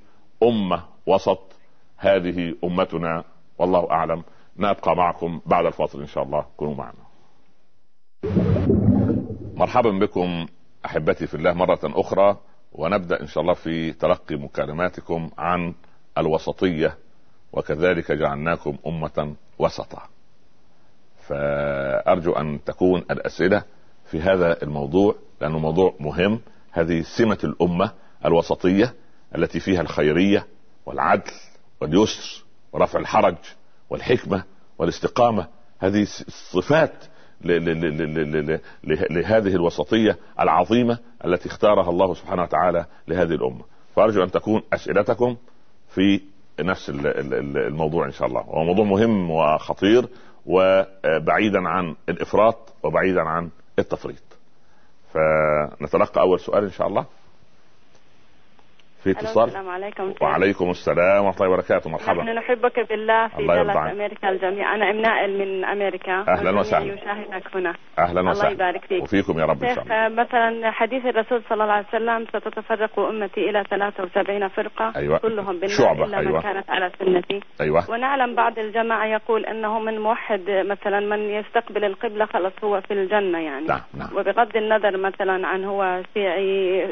أمة وسط هذه أمتنا والله أعلم. نبقى معكم بعد الفاصل إن شاء الله. كونوا معنا. مرحبا بكم أحبتي في الله مرة أخرى. ونبدأ إن شاء الله في تلقي مكالماتكم عن الوسطية وكذلك جعلناكم أمة وسطا. فأرجو أن تكون الأسئلة في هذا الموضوع لأنه موضوع مهم. هذه سمة الأمة الوسطية التي فيها الخيرية والعدل واليسر ورفع الحرج والحكمة والاستقامة. هذه صفات لهذه الوسطية العظيمة التي اختارها الله سبحانه وتعالى لهذه الأمة. فأرجو أن تكون أسئلتكم في نفس الموضوع إن شاء الله. هو موضوع مهم وخطير وبعيدا عن الإفراط وبعيدا عن التفريط. فنتلقى أول سؤال إن شاء الله. في اتصال. السلام عليكم. وعليكم السلام ورحمة الله وبركاته. مرحبا. نحن نحبك بالله في جلالة أمريكا الجميع. أنا ام نائل من أمريكا. أهلا وسهلا. يشاهدك هنا. أهلا وسهلا. الله يبارك فيك. وفيكم يا رب إن شاء الله. مثلا حديث الرسول صلى الله عليه وسلم ستتفرق أمتي إلى 73 فرقة أيوة. كلهم بالنار شعبة. إلا أيوة. من كانت على سنتي. أيوه. ونعلم بعض الجماعة يقول إنه من موحد مثلا من يستقبل القبلة خلص هو في الجنة يعني. نعم نعم. وبغض النظر مثلا عن هو شيعي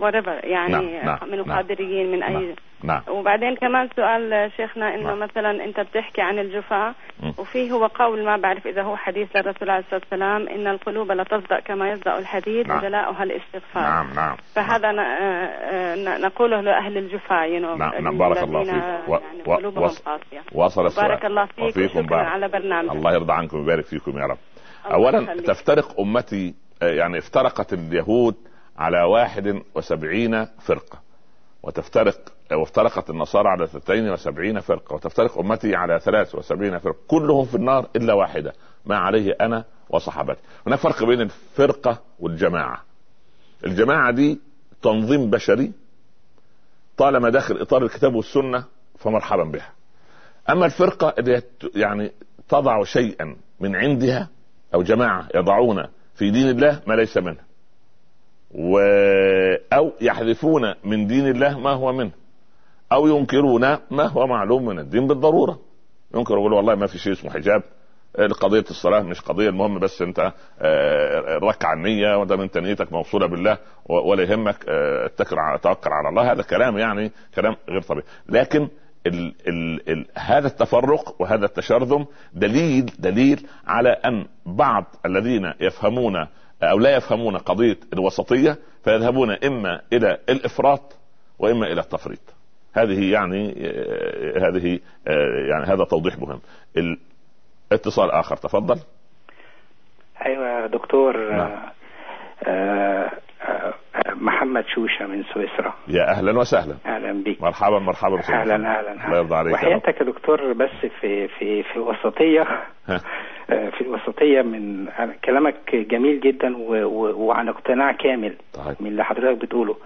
whatever يعني نعم، نعم، من نعم. القادريين من اي نعم وبعدين كمان سؤال شيخنا إنه نعم. مثلا أنت بتحكي عن الجفاء. وفيه هو قول ما بعرف إذا هو حديث للرسول عليه الصلاة والسلام إن القلوب لا تصدأ كما يصدأ الحديد نعم. وجلاؤها الاستغفار نعم نعم فهذا ن- آه، نقوله لأهل الجفاء know, نعم، نعم، بارك الله فيك. و- يعني و- قلوبهم وص- قاسية وصل السؤال بارك الله فيك وفيكم بارك على برنامجك الله يرضى عنكم ويبارك فيكم يا رب اولا يخليك. تفترق أمتي آه، يعني افترقت اليهود على واحد وسبعين فرقة وتفترق وافترقت النصارى على 72 فرقة وتفترق أمتي على 73 فرقة كلهم في النار إلا واحدة ما عليه أنا وصحابتي. هناك فرق بين الفرقة والجماعة. الجماعة دي تنظيم بشري طالما داخل إطار الكتاب والسنة فمرحبا بها. أما الفرقة اللي يعني تضع شيئا من عندها أو جماعة يضعون في دين الله ما ليس منه و... أو يحذفون من دين الله ما هو منه. أو ينكرون ما هو معلوم من الدين بالضرورة. ينكر يقول والله ما في شيء اسمه حجاب. قضية الصلاة مش قضية المهم بس أنت ركع النية ودام انت نيتك موصولة بالله ولا يهمك على توكل على الله. هذا كلام يعني كلام غير طبيعي. لكن ال ال ال هذا التفرق وهذا التشرذم دليل دليل على أن بعض الذين يفهمون أو لا يفهمون قضية الوسطية فيذهبون إما إلى الإفراط وإما إلى التفريط. هذه يعني هذه يعني هذا توضيح مهم. اتصال آخر تفضل. أيوه دكتور. نعم. آه آه محمد شوشة من سويسرا يا أهلا وسهلا أهلا بك مرحبا مرحبا بك. أهلا أهلا الله يرضى عليك. وحياتك يا دكتور بس في في في الوسطية. آه، في الوسطية من كلامك جميل جدا وعن اقتناع كامل طيب. من اللي حضرتك بتقوله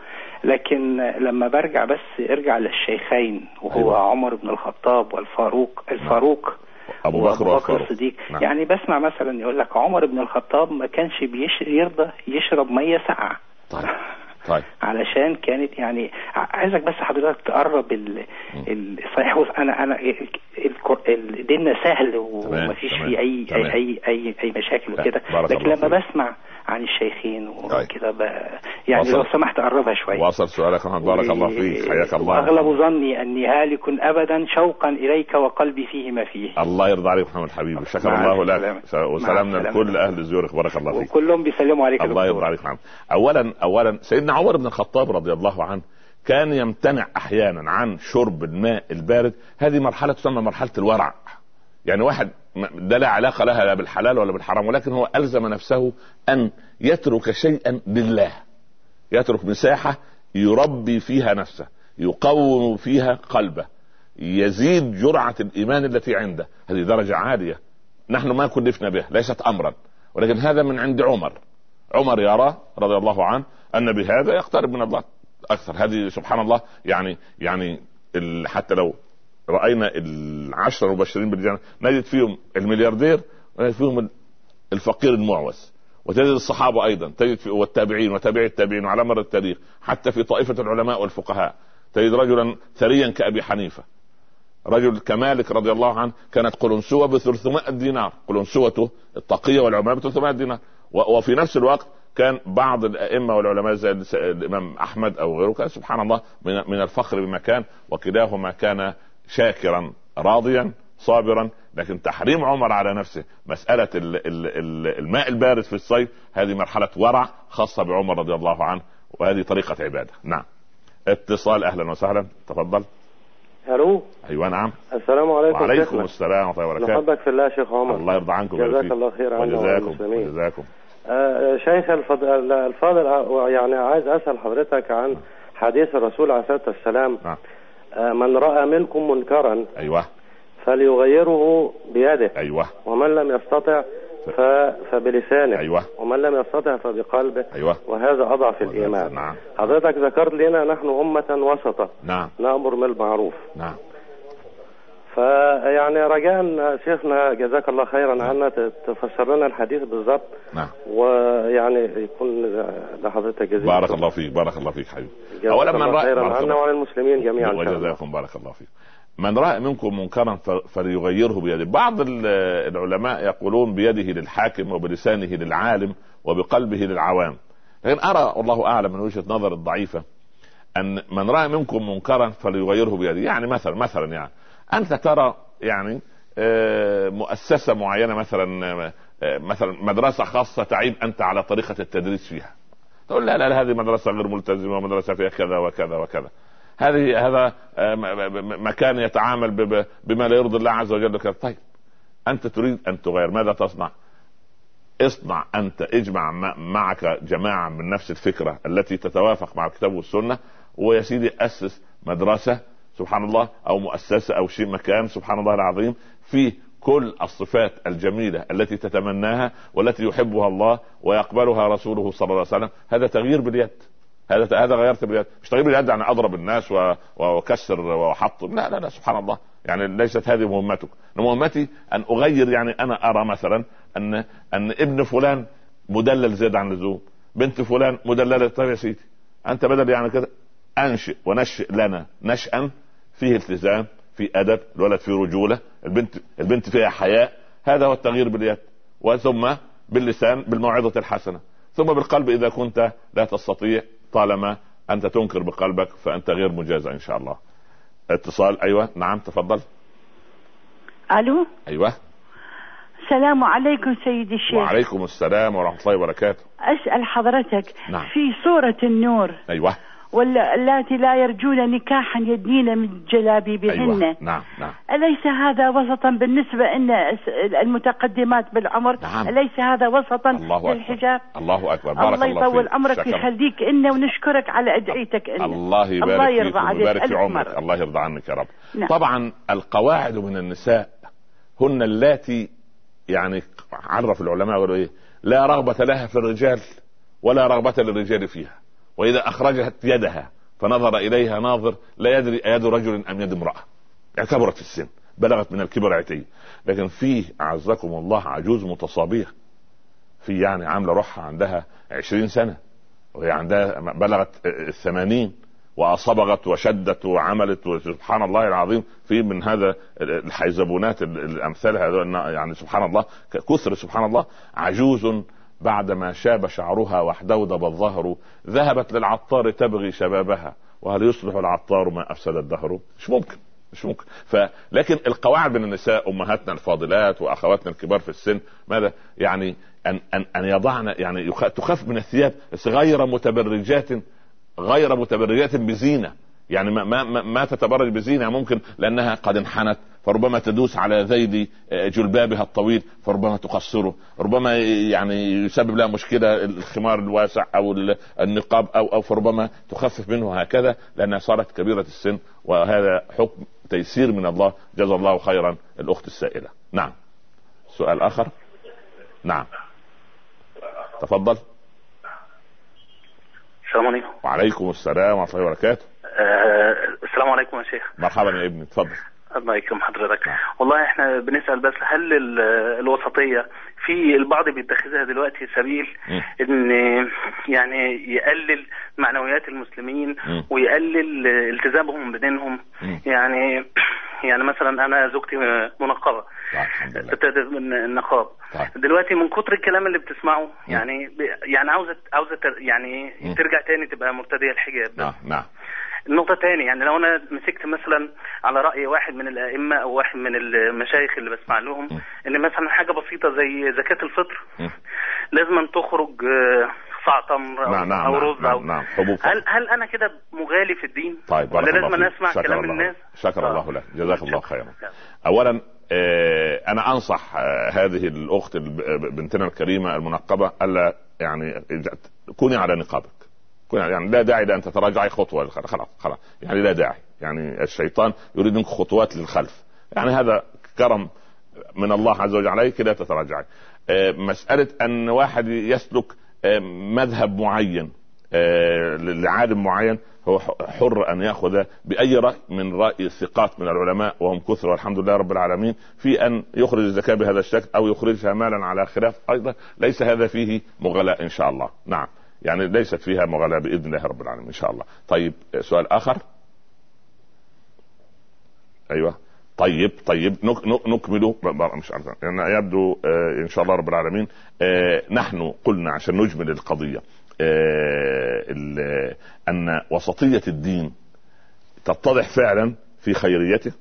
لكن لما برجع بس ارجع للشيخين وهو أيوة. عمر بن الخطاب والفاروق الفاروق أبو بكر والفاروق الصديق نعم. يعني بسمع مثلا يقول لك عمر بن الخطاب ما كانش بيش يرضى يشرب مية ساقعة طيب طيب علشان كانت يعني عايزك بس حضرتك تقرب ال ال صحيح بص أنا أنا ال- ديننا سهل ومفيش فيه اي تمام. اي اي أي, أي مشاكل وكده لكن لما فيك. بسمع عن الشيخين طيب. وكده ب- يعني وصل. لو سمحت قربها شوية واصل سؤالك محمد بارك الله فيك حياك الله وأغلب ظني أني هالك أبدا شوقا إليك وقلبي فيه ما فيه الله يرضى عليك محمد حبيبي شكر الله. لك وسلامنا لكل. أهل زيورخ بارك الله فيك وكلهم بيسلموا عليك الله. يرضى عليك محمد اولا اولا سيدنا عمر بن الخطاب رضي الله عنه كان يمتنع أحيانا عن شرب الماء البارد. هذه مرحلة تسمى مرحلة الورع. يعني واحد ده لا علاقة لها لا بالحلال ولا بالحرام ولكن هو ألزم نفسه أن يترك شيئا لله. يترك مساحة يربي فيها نفسه يقوم فيها قلبه يزيد جرعة الإيمان التي عنده. هذه درجة عالية. نحن ما كلفنا بها ليست امرا. ولكن هذا من عند عمر. عمر يرى رضي الله عنه أن بهذا يقترب من الله أكثر. هذه سبحان الله يعني يعني حتى لو رأينا العشرة المبشرين بالجنة نجد فيهم الملياردير ونجد فيهم الفقير المعوز وتجد الصحابة أيضا تجد في والتابعين وتابعي التابعين وعلى مر التاريخ حتى في طائفة العلماء والفقهاء تجد رجلا ثريا كأبي حنيفة. رجل كمالك رضي الله عنه كانت قلنسوه ب 300 دينار قلنسوته التقية والعمامه ب 300 دينار وفي نفس الوقت كان بعض الأئمة والعلماء زي الإمام أحمد أو غيره كان سبحان الله من من الفخر بمكان وكلاهما كان شاكرا راضيا صابرا. لكن تحريم عمر على نفسه ال الماء البارد في الصيف هذه مرحلة ورع خاصة بعمر رضي الله عنه وهذه طريقة عبادة. نعم. اتصال أهلا وسهلا. تفضل. ألو؟ أيوه نعم. السلام عليكم وعليكم. السلام ورحمة الله وبركاته. نحبك في الله يا شيخ عمر. الله يرضى عنكم جزاك. الله خير عنا وجزاكم. شيخ الفضل, الفاضل آه، يعني عايز أسأل حضرتك عن حديث الرسول عليه الصلاة والسلام. نعم. آه، من رأى منكم منكرا أيوه. فليغيره بيده. أيوه. ومن لم يستطع ف... فبلسانه. أيوه. ومن لم يستطع فبقلبه. أيوه. وهذا أضعف الإيمان. نعم. حضرتك ذكرت لنا نحن أمة وسطة. نعم. نأمر بالمعروف. نعم. فيعني رجاء شيخنا جزاك الله خيرا عنا ت- تفسر لنا الحديث بالضبط. نعم. ويعني يكون لحضرتك جزيل بارك الله فيك بارك الله فيك حبيبي. اولا من راى خيرا عنا وعلى المسلمين جميعا. وجزاكم بارك الله فيك. من رأى منكم منكرا فليغيره بيده. بعض ال- العلماء يقولون بيده للحاكم وبلسانه للعالم وبقلبه للعوام. لكن أرى والله أعلم من وجهة نظر الضعيفة أن من رأى منكم منكرا فليغيره بيده. يعني مثلا مثلا يعني أنت ترى يعني آه، مؤسسة معينة مثلا آه، مثلا مدرسة خاصة تعيب أنت على طريقة التدريس فيها تقول لا لا هذه مدرسة غير ملتزمة ومدرسة فيها كذا وكذا وكذا هذه هذا آه، مكان يتعامل بما لا يرضي الله عز وجل وكذا. طيب أنت تريد أن تغير ماذا تصنع؟ اصنع أنت اجمع معك جماعة من نفس الفكرة التي تتوافق مع الكتاب والسنة ويا سيدي أسس مدرسة سبحان الله أو مؤسسة أو شيء مكان سبحان الله العظيم فيه كل الصفات الجميلة التي تتمناها والتي يحبها الله ويقبلها رسوله صلى الله عليه وسلم. هذا تغيير باليد. هذا هذا غيرت باليد. مش تغيير باليد يعني أضرب الناس وأكسر واحطم لا لا لا سبحان الله. يعني ليست هذه مهمتك. مهمتي أن أغير يعني أنا أرى مثلا ان أن ابن فلان مدلل زيادة عن اللزوم. بنت فلان مدللة. طيب يا سيدي أنت بدل يعني كده أنشئ ونشئ لنا نشأ فيه التزام في أدب الولد فيه رجولة البنت البنت فيها حياء هذا هو التغيير باليد وثم باللسان بالموعظة الحسنة ثم بالقلب إذا كنت لا تستطيع طالما أنت تنكر بقلبك فأنت غير مجازى إن شاء الله. اتصال أيوه نعم تفضل. ألو؟ أيوه. السلام عليكم سيدي الشيخ. وعليكم السلام ورحمة الله وبركاته. أسأل حضرتك نعم. في سورة النور أيوه. واللاتي لا يرجون نكاحا يدنين من جلابيبهن. أيوه. نعم نعم. أليس هذا وسطا بالنسبة أن المتقدمات بالعمر؟ نعم. أليس هذا وسطا الله أكبر. للحجاب؟ الله أكبر. بارك الله الله يطول عمرك شكراً. ويخليك إنا ونشكرك على أدعيتك إنا الله يبارك الله يرضى عليك. ويبارك في عمرك. مرة. الله يرضى عنك يا رب. نعم. طبعا القواعد من النساء هن اللاتي يعني عرف العلماء قالوا إيه لا رغبة لها في الرجال ولا رغبة للرجال فيها. وإذا أخرجت يدها فنظر إليها ناظر لا يدري أيد رجل أم يد امرأة. يعني كبرت في السن بلغت من الكبر عتيه لكن فيه أعزكم الله عجوز متصابية في يعني عاملة روحها عندها عشرين سنة وهي عندها بلغت الثمانين وأصبغت وشدت وعملت وسبحان الله العظيم. في من هذا الحيزبونات الأمثال هذا يعني سبحان الله كثر سبحان الله عجوز بعدما شاب شعرها واحدودب الظهر ذهبت للعطار تبغي شبابها. وهل يصلح العطار ما أفسد الدهر؟ مش ممكن مش ممكن. ف لكن القواعد من النساء أمهاتنا الفاضلات وأخواتنا الكبار في السن ماذا؟ يعني ان ان أن يضعن يعني يخ... تخاف من الثياب غير متبرجات غير متبرجات بزينة. يعني ما ما ما, تتبرج بزينة ممكن لأنها قد انحنت فربما تدوس على ذيل جلبابها الطويل فربما تقصره ربما يعني يسبب لها مشكلة الخمار الواسع أو النقاب أو أو فربما تخفف منه هكذا لأنها صارت كبيرة السن وهذا حكم تيسير من الله. جزا الله خيرا الأخت السائلة. نعم. سؤال آخر؟ نعم. تفضل. السلام عليكم. وعليكم السلام ورحمة الله وبركاته. آه السلام عليكم يا شيخ مرحبا يا ابني تفضل الله يكرم حضرتك والله إحنا بنسأل بس هل ال- الوسطية في البعض بيتخذها دلوقتي سبيل م. إن يعني يقلل معنويات المسلمين م. ويقلل التزامهم بدينهم م. يعني يعني مثلا أنا زوجتي منقبة طيب بتبتدئ من النقاب طيب. دلوقتي من كتر الكلام اللي بتسمعه يعني. يعني عاوزه عاوزة يعني م. ترجع تاني تبقى مرتدية الحجاب نعم نعم النقطة تاني يعني لو أنا مسكت مثلا على رأي واحد من الأئمة أو واحد من المشايخ اللي بسمع لهم. إن مثلا حاجة بسيطة زي زكاة الفطر. لازم أن تخرج آه، صاع تمر أو, نعم نعم أو نعم رز نعم, أو نعم. حبوب هل هل أنا كده مغالي في الدين؟ طيب ولا لازم أن شكر كلام الله الناس؟ شكر آه. الله لك جزاك الله خيرا. اولا آه، أنا أنصح آه، هذه الأخت بنتنا الكريمة المنقبة ألا يعني كوني على نقابك يعني لا داعي لأن تتراجعي خطوة. خلاص خلاص. يعني لا داعي. يعني الشيطان يريد منك خطوات للخلف. يعني هذا كرم من الله عز وجل عليك لا تتراجعي. آه، مسألة أن واحد يسلك آه، مذهب معين آه، لعالم معين هو حر أن يأخذ بأي رأي من رأي الثقات من العلماء وهم كثر والحمد لله رب العالمين في أن يخرج الزكاة بهذا الشكل أو يخرجها مالا على خلاف أيضا. ليس هذا فيه مغالاة إن شاء الله. نعم. يعني ليست فيها مغالاه بإذن الله رب العالمين إن شاء الله. طيب سؤال آخر؟ أيوه. طيب طيب نك نك نكمله مش عارف. يعني يبدو آه إن شاء الله رب العالمين آه نحن قلنا عشان نجمل القضية آه أن وسطية الدين تتضح فعلا في خيريته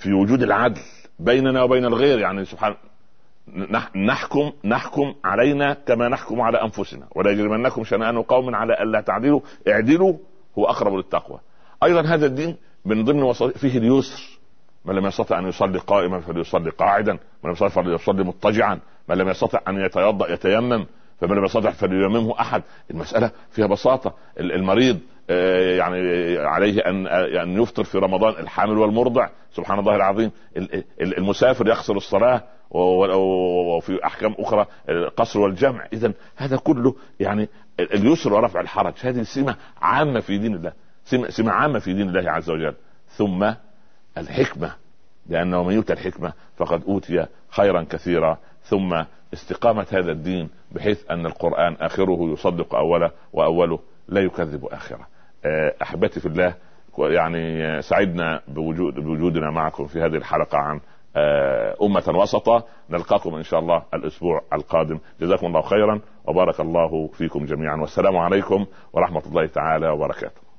في وجود العدل بيننا وبين الغير يعني سبحان نحكم نحكم علينا كما نحكم على أنفسنا. ولا يجرمنكم شنآن قوم على ألا تعدلوا. اعدلوا هو أقرب للتقوى. أيضا هذا الدين من ضمن فيه اليسر. من لم يستطع أن يصلي قائما فليصلي قاعدا. من لم يستطع فليصلي مضطجعا. من لم يستطع أن يتوضا يتيمم. فمن لم يستطع فلييممه أحد. المسألة فيها بساطة. ال- المريض آه، يعني عليه أن أن يفطر في رمضان الحامل والمرضع. سبحان الله العظيم. ال- ال- المسافر يقصر الصلاة. وفي أحكام أخرى القصر والجمع. اذا هذا كله يعني ال- اليسر ورفع الحرج. هذه سمة عامة في دين الله سمة عامة في دين الله عز وجل. ثم الحكمة لأنه من يؤتى الحكمة فقد أوتي خيرا كثيرا. ثم استقامة هذا الدين بحيث أن القرآن آخره يصدق أوله وأوله لا يكذب آخره. آه، أحبتي في الله يعني سعدنا بوجود بوجودنا معكم في هذه الحلقة عن أمة وسطا نلقاكم إن شاء الله الأسبوع القادم. جزاكم الله خيرا. وبارك الله فيكم جميعا. والسلام عليكم ورحمة الله تعالى وبركاته.